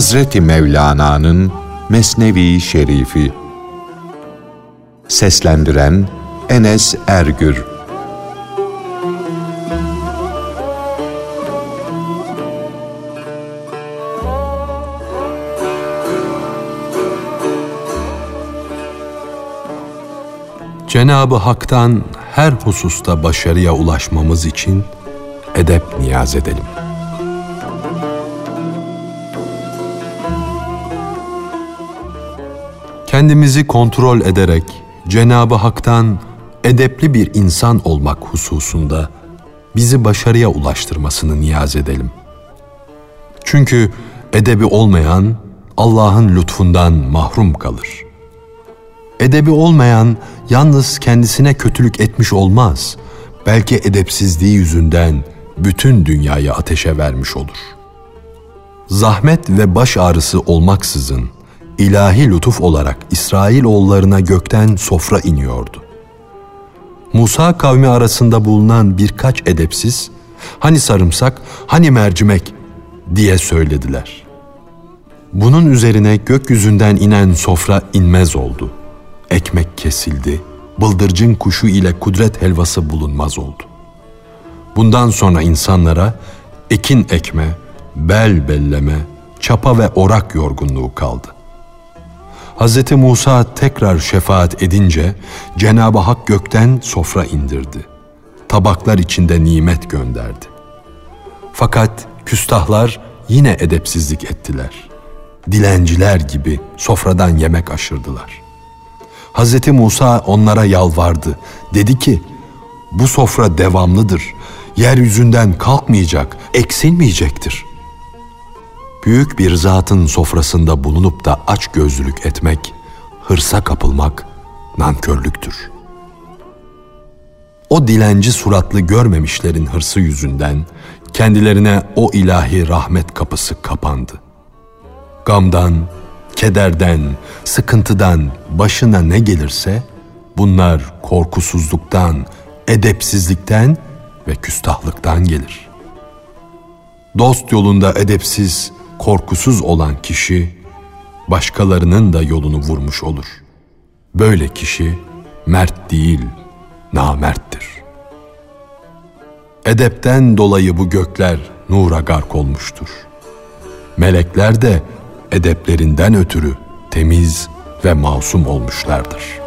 Hazreti Mevlana'nın Mesnevi Şerifi Seslendiren Enes Ergür Cenabı Hak'tan her hususta başarıya ulaşmamız için edep niyaz edelim. Kendimizi kontrol ederek Cenabı Hak'tan edepli bir insan olmak hususunda bizi başarıya ulaştırmasını niyaz edelim. Çünkü edebi olmayan Allah'ın lütfundan mahrum kalır.'' Edebi olmayan yalnız kendisine kötülük etmiş olmaz. Belki edepsizliği yüzünden bütün dünyayı ateşe vermiş olur. Zahmet ve baş ağrısı olmaksızın ilahi lütuf olarak İsrail oğullarına gökten sofra iniyordu. Musa kavmi arasında bulunan birkaç edepsiz, hani sarımsak, hani mercimek diye söylediler. Bunun üzerine gökyüzünden inen sofra inmez oldu ekmek kesildi, bıldırcın kuşu ile kudret helvası bulunmaz oldu. Bundan sonra insanlara ekin ekme, bel belleme, çapa ve orak yorgunluğu kaldı. Hz. Musa tekrar şefaat edince Cenab-ı Hak gökten sofra indirdi. Tabaklar içinde nimet gönderdi. Fakat küstahlar yine edepsizlik ettiler. Dilenciler gibi sofradan yemek aşırdılar.'' Hz. Musa onlara yalvardı. Dedi ki, bu sofra devamlıdır. Yeryüzünden kalkmayacak, eksilmeyecektir. Büyük bir zatın sofrasında bulunup da aç gözlülük etmek, hırsa kapılmak nankörlüktür. O dilenci suratlı görmemişlerin hırsı yüzünden kendilerine o ilahi rahmet kapısı kapandı. Gamdan, kederden, sıkıntıdan başına ne gelirse bunlar korkusuzluktan, edepsizlikten ve küstahlıktan gelir. Dost yolunda edepsiz, korkusuz olan kişi başkalarının da yolunu vurmuş olur. Böyle kişi mert değil, namerttir. Edepten dolayı bu gökler nura gark olmuştur. Melekler de edeplerinden ötürü temiz ve masum olmuşlardır.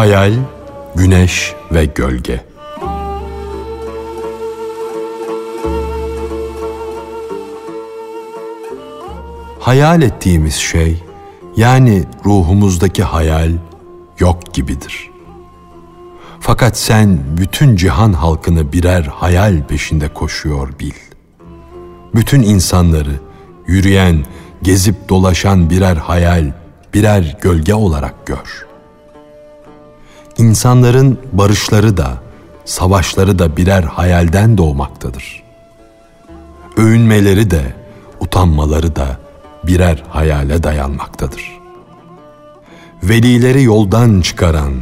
Hayal, güneş ve gölge. Hayal ettiğimiz şey yani ruhumuzdaki hayal yok gibidir. Fakat sen bütün cihan halkını birer hayal peşinde koşuyor bil. Bütün insanları yürüyen, gezip dolaşan birer hayal, birer gölge olarak gör. İnsanların barışları da, savaşları da birer hayalden doğmaktadır. Övünmeleri de, utanmaları da birer hayale dayanmaktadır. Velileri yoldan çıkaran,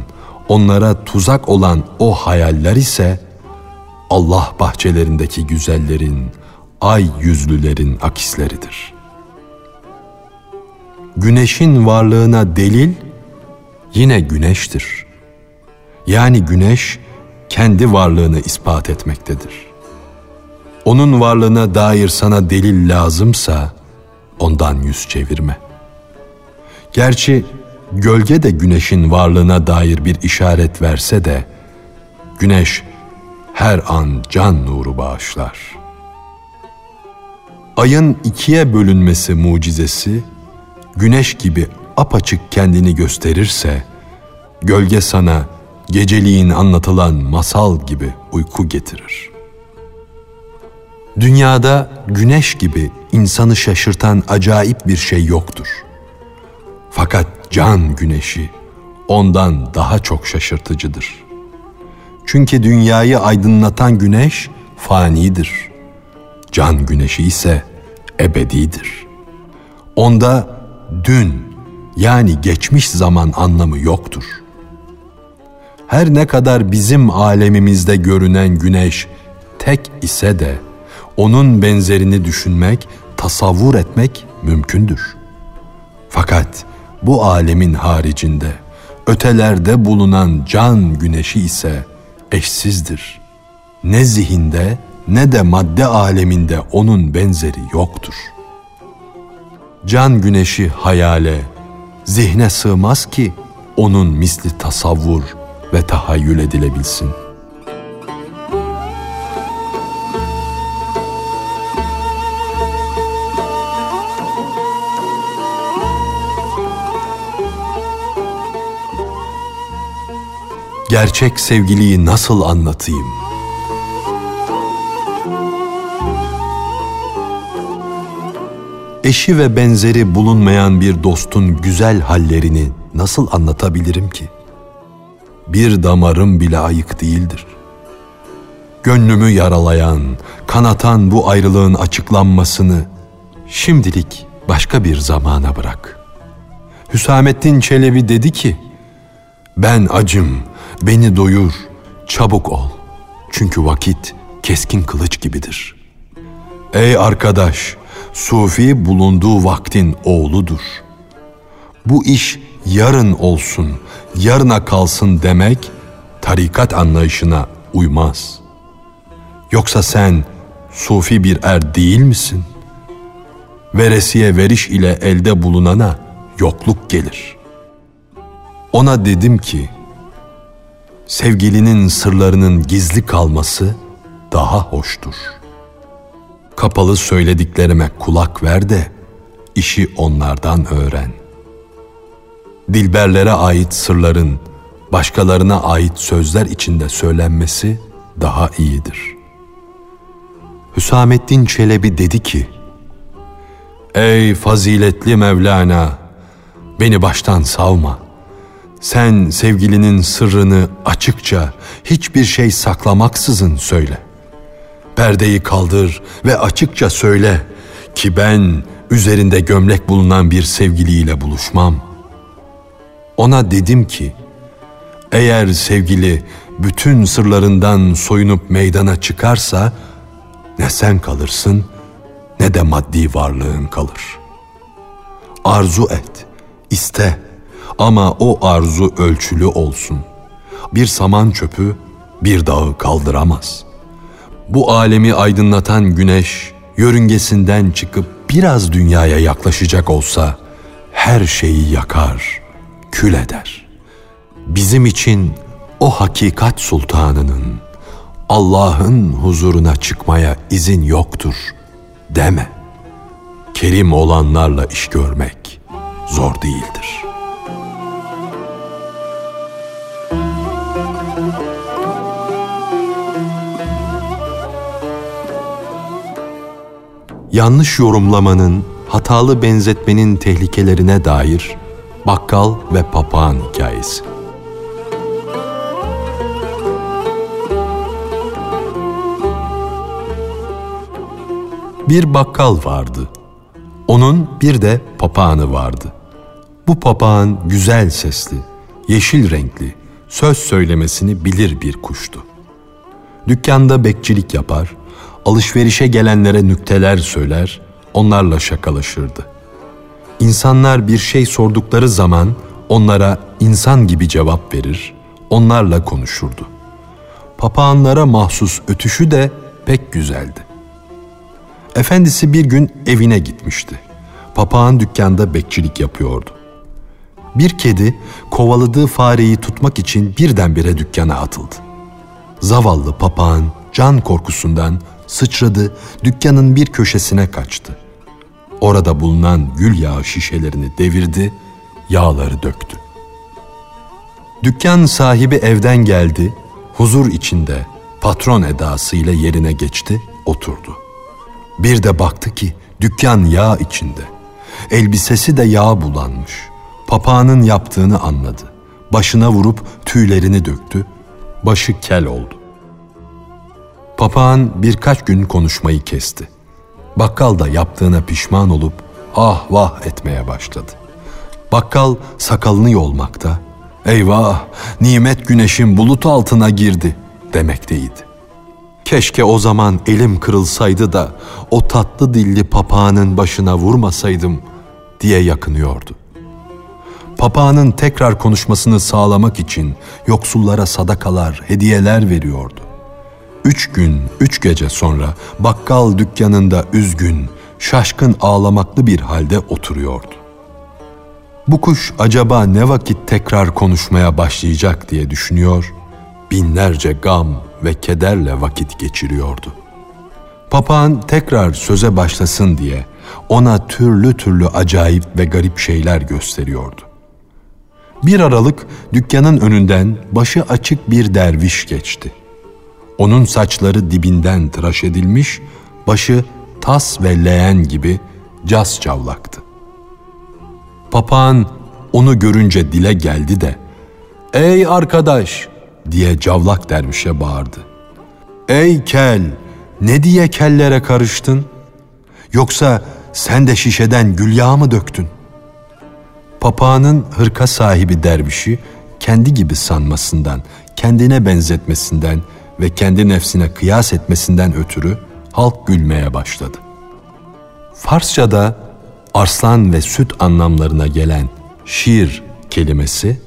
onlara tuzak olan o hayaller ise Allah bahçelerindeki güzellerin, ay yüzlülerin akisleridir. Güneşin varlığına delil yine güneştir. Yani güneş kendi varlığını ispat etmektedir. Onun varlığına dair sana delil lazımsa ondan yüz çevirme. Gerçi gölge de güneşin varlığına dair bir işaret verse de güneş her an can nuru bağışlar. Ayın ikiye bölünmesi mucizesi güneş gibi apaçık kendini gösterirse gölge sana geceliğin anlatılan masal gibi uyku getirir. Dünyada güneş gibi insanı şaşırtan acayip bir şey yoktur. Fakat can güneşi ondan daha çok şaşırtıcıdır. Çünkü dünyayı aydınlatan güneş fanidir. Can güneşi ise ebedidir. Onda dün, yani geçmiş zaman anlamı yoktur. Her ne kadar bizim alemimizde görünen güneş tek ise de onun benzerini düşünmek, tasavvur etmek mümkündür. Fakat bu alemin haricinde ötelerde bulunan can güneşi ise eşsizdir. Ne zihinde ne de madde aleminde onun benzeri yoktur. Can güneşi hayale, zihne sığmaz ki onun misli tasavvur ve tahayyül edilebilsin. Gerçek sevgiliyi nasıl anlatayım?'' eşi ve benzeri bulunmayan bir dostun güzel hallerini nasıl anlatabilirim ki? Bir damarım bile ayık değildir. Gönlümü yaralayan, kanatan bu ayrılığın açıklanmasını şimdilik başka bir zamana bırak. Hüsamettin Çelebi dedi ki, ben acım, beni doyur, çabuk ol. Çünkü vakit keskin kılıç gibidir. Ey arkadaş, Sufi bulunduğu vaktin oğludur. Bu iş yarın olsun, yarına kalsın demek tarikat anlayışına uymaz. Yoksa sen sufi bir er değil misin? Veresiye veriş ile elde bulunana yokluk gelir. Ona dedim ki, sevgilinin sırlarının gizli kalması daha hoştur.'' Kapalı söylediklerime kulak ver de işi onlardan öğren. Dilberlere ait sırların başkalarına ait sözler içinde söylenmesi daha iyidir. Hüsamettin Çelebi dedi ki, Ey faziletli Mevlana, beni baştan savma. Sen sevgilinin sırrını açıkça, hiçbir şey saklamaksızın söyle perdeyi kaldır ve açıkça söyle ki ben üzerinde gömlek bulunan bir sevgiliyle buluşmam. Ona dedim ki, eğer sevgili bütün sırlarından soyunup meydana çıkarsa, ne sen kalırsın ne de maddi varlığın kalır. Arzu et, iste ama o arzu ölçülü olsun. Bir saman çöpü bir dağı kaldıramaz.'' bu alemi aydınlatan güneş yörüngesinden çıkıp biraz dünyaya yaklaşacak olsa her şeyi yakar, kül eder. Bizim için o hakikat sultanının Allah'ın huzuruna çıkmaya izin yoktur deme. Kerim olanlarla iş görmek zor değildir.'' yanlış yorumlamanın, hatalı benzetmenin tehlikelerine dair bakkal ve papağan hikayesi. Bir bakkal vardı. Onun bir de papağanı vardı. Bu papağan güzel sesli, yeşil renkli, söz söylemesini bilir bir kuştu. Dükkanda bekçilik yapar, alışverişe gelenlere nükteler söyler, onlarla şakalaşırdı. İnsanlar bir şey sordukları zaman onlara insan gibi cevap verir, onlarla konuşurdu. Papağanlara mahsus ötüşü de pek güzeldi. Efendisi bir gün evine gitmişti. Papağan dükkanda bekçilik yapıyordu. Bir kedi kovaladığı fareyi tutmak için birdenbire dükkana atıldı. Zavallı papağan can korkusundan sıçradı, dükkanın bir köşesine kaçtı. Orada bulunan gül yağı şişelerini devirdi, yağları döktü. Dükkan sahibi evden geldi, huzur içinde patron edasıyla yerine geçti, oturdu. Bir de baktı ki dükkan yağ içinde. Elbisesi de yağ bulanmış. Papağanın yaptığını anladı. Başına vurup tüylerini döktü. Başı kel oldu. Papağan birkaç gün konuşmayı kesti. Bakkal da yaptığına pişman olup ah vah etmeye başladı. Bakkal sakalını yolmakta, eyvah nimet güneşin bulut altına girdi demekteydi. Keşke o zaman elim kırılsaydı da o tatlı dilli papağanın başına vurmasaydım diye yakınıyordu. Papağanın tekrar konuşmasını sağlamak için yoksullara sadakalar, hediyeler veriyordu. Üç gün, üç gece sonra bakkal dükkanında üzgün, şaşkın ağlamaklı bir halde oturuyordu. Bu kuş acaba ne vakit tekrar konuşmaya başlayacak diye düşünüyor, binlerce gam ve kederle vakit geçiriyordu. Papağan tekrar söze başlasın diye ona türlü türlü acayip ve garip şeyler gösteriyordu. Bir aralık dükkanın önünden başı açık bir derviş geçti. Onun saçları dibinden tıraş edilmiş, başı tas ve leğen gibi cas cavlaktı. Papağan onu görünce dile geldi de, ''Ey arkadaş!'' diye cavlak dervişe bağırdı. ''Ey kel! Ne diye kellere karıştın? Yoksa sen de şişeden gül yağı mı döktün?'' Papağanın hırka sahibi dervişi kendi gibi sanmasından, kendine benzetmesinden ve kendi nefsine kıyas etmesinden ötürü halk gülmeye başladı. Farsçada arslan ve süt anlamlarına gelen şiir kelimesi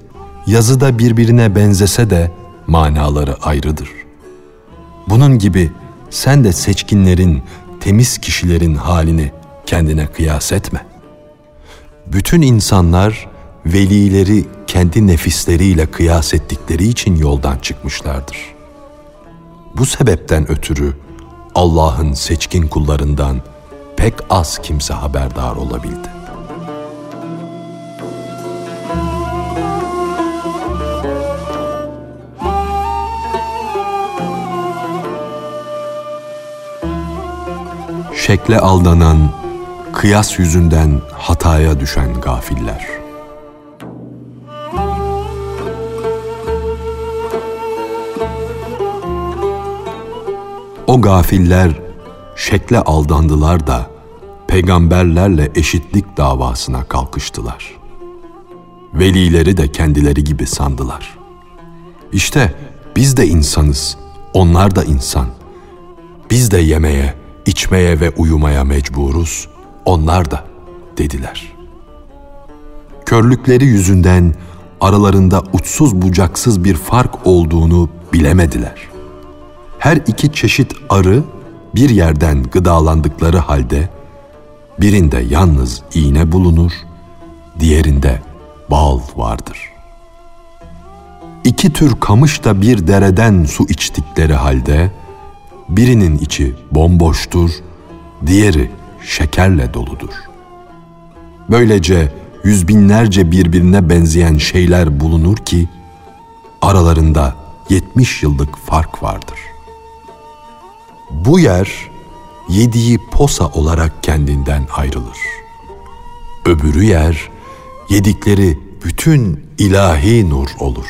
yazıda birbirine benzese de manaları ayrıdır. Bunun gibi sen de seçkinlerin, temiz kişilerin halini kendine kıyas etme. Bütün insanlar velileri kendi nefisleriyle kıyas ettikleri için yoldan çıkmışlardır. Bu sebepten ötürü Allah'ın seçkin kullarından pek az kimse haberdar olabildi. Şekle aldanan, kıyas yüzünden hataya düşen gafiller. O gafiller şekle aldandılar da peygamberlerle eşitlik davasına kalkıştılar. Velileri de kendileri gibi sandılar. İşte biz de insanız, onlar da insan. Biz de yemeye, içmeye ve uyumaya mecburuz, onlar da dediler. Körlükleri yüzünden aralarında uçsuz bucaksız bir fark olduğunu bilemediler. Her iki çeşit arı bir yerden gıdalandıkları halde birinde yalnız iğne bulunur, diğerinde bal vardır. İki tür kamış da bir dereden su içtikleri halde birinin içi bomboştur, diğeri şekerle doludur. Böylece yüz binlerce birbirine benzeyen şeyler bulunur ki aralarında yetmiş yıllık fark vardır. Bu yer yediği posa olarak kendinden ayrılır. Öbürü yer yedikleri bütün ilahi nur olur.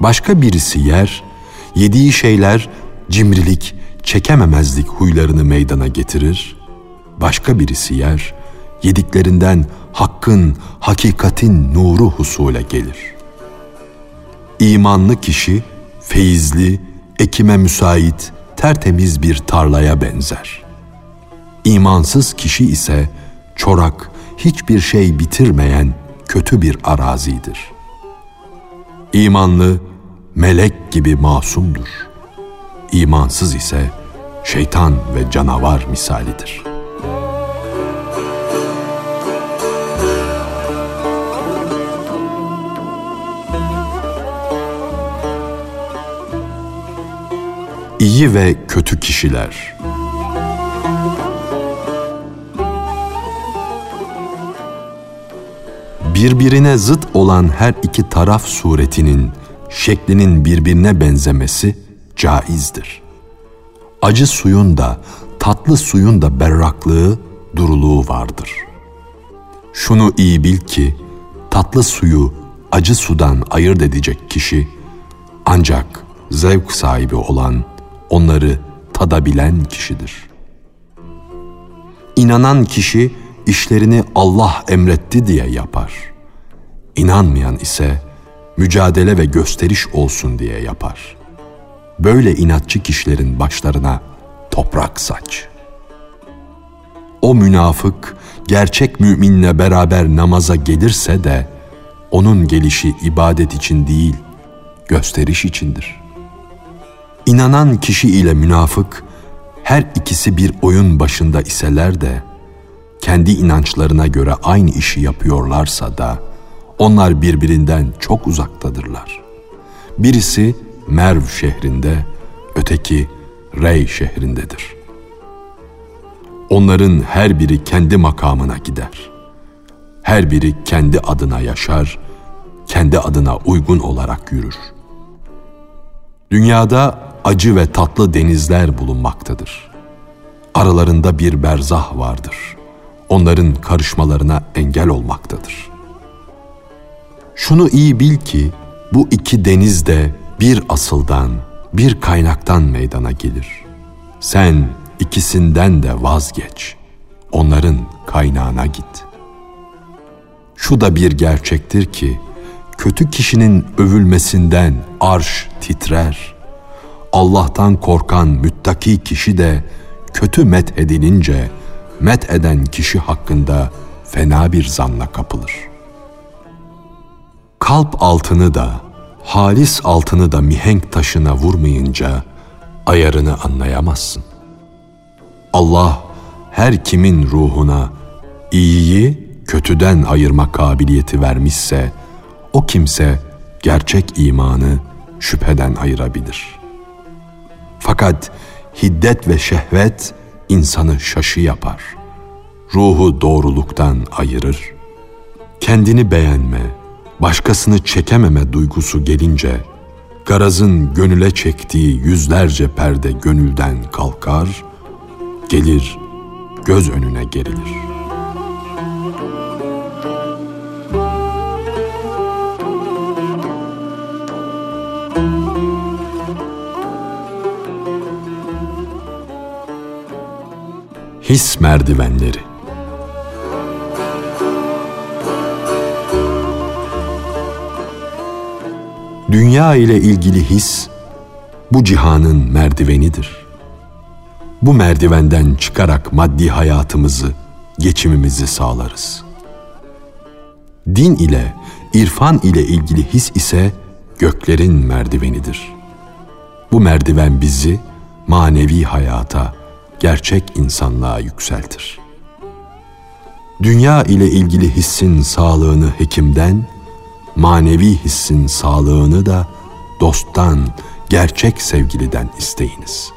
Başka birisi yer, yediği şeyler cimrilik, çekememezlik huylarını meydana getirir. Başka birisi yer, yediklerinden hakkın, hakikatin nuru husule gelir. İmanlı kişi, feyizli, ekime müsait, tertemiz bir tarlaya benzer. İmansız kişi ise çorak, hiçbir şey bitirmeyen kötü bir arazidir. İmanlı, melek gibi masumdur. İmansız ise şeytan ve canavar misalidir.'' İyi ve kötü kişiler. Birbirine zıt olan her iki taraf suretinin, şeklinin birbirine benzemesi caizdir. Acı suyun da, tatlı suyun da berraklığı, duruluğu vardır. Şunu iyi bil ki, tatlı suyu acı sudan ayırt edecek kişi, ancak zevk sahibi olan onları tadabilen kişidir. İnanan kişi işlerini Allah emretti diye yapar. İnanmayan ise mücadele ve gösteriş olsun diye yapar. Böyle inatçı kişilerin başlarına toprak saç. O münafık gerçek müminle beraber namaza gelirse de onun gelişi ibadet için değil, gösteriş içindir. İnanan kişi ile münafık her ikisi bir oyun başında iseler de kendi inançlarına göre aynı işi yapıyorlarsa da onlar birbirinden çok uzaktadırlar. Birisi Merv şehrinde, öteki Rey şehrindedir. Onların her biri kendi makamına gider. Her biri kendi adına yaşar, kendi adına uygun olarak yürür. Dünyada acı ve tatlı denizler bulunmaktadır. Aralarında bir berzah vardır. Onların karışmalarına engel olmaktadır. Şunu iyi bil ki bu iki deniz de bir asıldan, bir kaynaktan meydana gelir. Sen ikisinden de vazgeç. Onların kaynağına git. Şu da bir gerçektir ki kötü kişinin övülmesinden arş titrer. Allah'tan korkan müttaki kişi de kötü met edilince met eden kişi hakkında fena bir zanla kapılır. Kalp altını da, halis altını da mihenk taşına vurmayınca ayarını anlayamazsın. Allah her kimin ruhuna iyiyi kötüden ayırma kabiliyeti vermişse o kimse gerçek imanı şüpheden ayırabilir. Fakat hiddet ve şehvet insanı şaşı yapar. Ruhu doğruluktan ayırır. Kendini beğenme, başkasını çekememe duygusu gelince garazın gönüle çektiği yüzlerce perde gönülden kalkar, gelir göz önüne gerilir.'' His merdivenleri Dünya ile ilgili his bu cihanın merdivenidir. Bu merdivenden çıkarak maddi hayatımızı, geçimimizi sağlarız. Din ile, irfan ile ilgili his ise göklerin merdivenidir. Bu merdiven bizi manevi hayata, gerçek insanlığa yükseltir. Dünya ile ilgili hissin sağlığını hekimden, manevi hissin sağlığını da dosttan, gerçek sevgiliden isteyiniz.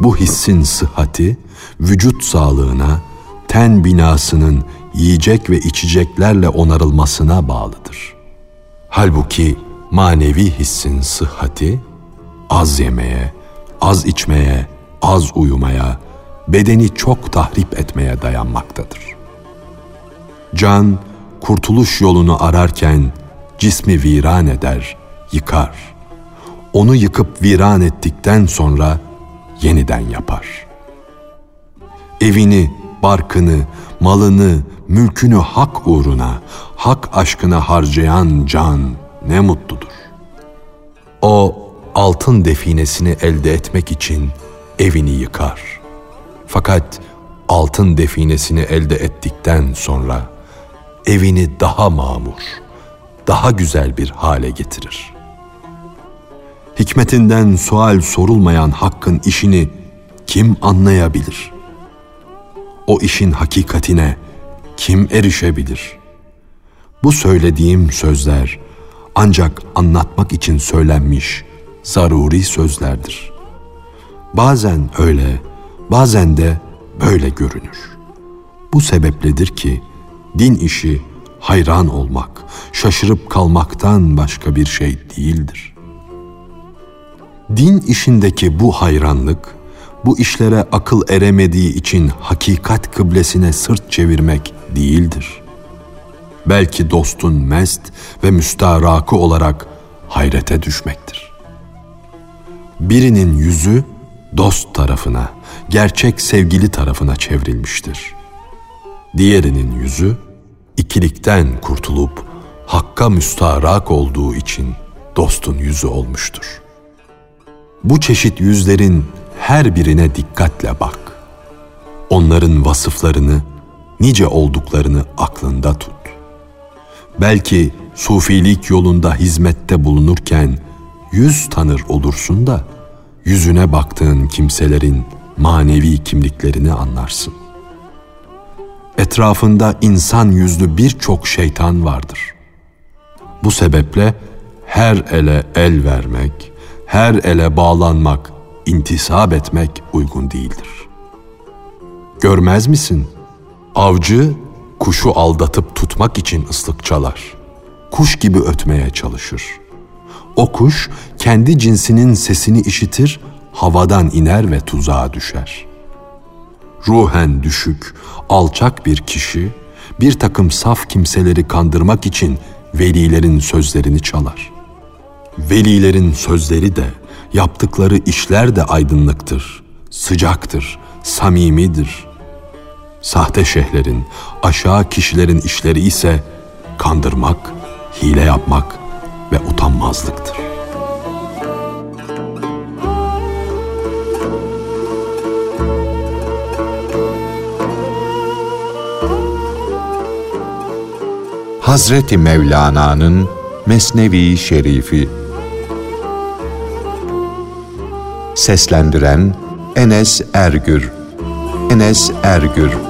Bu hissin sıhhati, vücut sağlığına, ten binasının yiyecek ve içeceklerle onarılmasına bağlıdır. Halbuki manevi hissin sıhhati, az yemeye, az içmeye, az uyumaya, bedeni çok tahrip etmeye dayanmaktadır. Can, kurtuluş yolunu ararken cismi viran eder, yıkar. Onu yıkıp viran ettikten sonra yeniden yapar. Evini, barkını, malını, mülkünü hak uğruna, hak aşkına harcayan can ne mutludur. O altın definesini elde etmek için evini yıkar. Fakat altın definesini elde ettikten sonra evini daha mamur, daha güzel bir hale getirir. Hikmetinden sual sorulmayan hakkın işini kim anlayabilir? O işin hakikatine kim erişebilir? Bu söylediğim sözler ancak anlatmak için söylenmiş zaruri sözlerdir.'' Bazen öyle, bazen de böyle görünür. Bu sebepledir ki din işi hayran olmak, şaşırıp kalmaktan başka bir şey değildir. Din işindeki bu hayranlık, bu işlere akıl eremediği için hakikat kıblesine sırt çevirmek değildir. Belki dostun mest ve müstarakı olarak hayrete düşmektir. Birinin yüzü dost tarafına, gerçek sevgili tarafına çevrilmiştir. Diğerinin yüzü ikilikten kurtulup hakka müstarak olduğu için dostun yüzü olmuştur. Bu çeşit yüzlerin her birine dikkatle bak. Onların vasıflarını, nice olduklarını aklında tut. Belki sufilik yolunda hizmette bulunurken yüz tanır olursun da yüzüne baktığın kimselerin manevi kimliklerini anlarsın. Etrafında insan yüzlü birçok şeytan vardır. Bu sebeple her ele el vermek, her ele bağlanmak, intisap etmek uygun değildir. Görmez misin? Avcı kuşu aldatıp tutmak için ıslık çalar. Kuş gibi ötmeye çalışır. O kuş kendi cinsinin sesini işitir, havadan iner ve tuzağa düşer. Ruhen düşük, alçak bir kişi bir takım saf kimseleri kandırmak için velilerin sözlerini çalar. Velilerin sözleri de, yaptıkları işler de aydınlıktır, sıcaktır, samimidir. Sahte şeyhlerin, aşağı kişilerin işleri ise kandırmak, hile yapmak ve utanmazlıktır. Hazreti Mevlana'nın Mesnevi Şerifi. Seslendiren Enes Ergür. Enes Ergür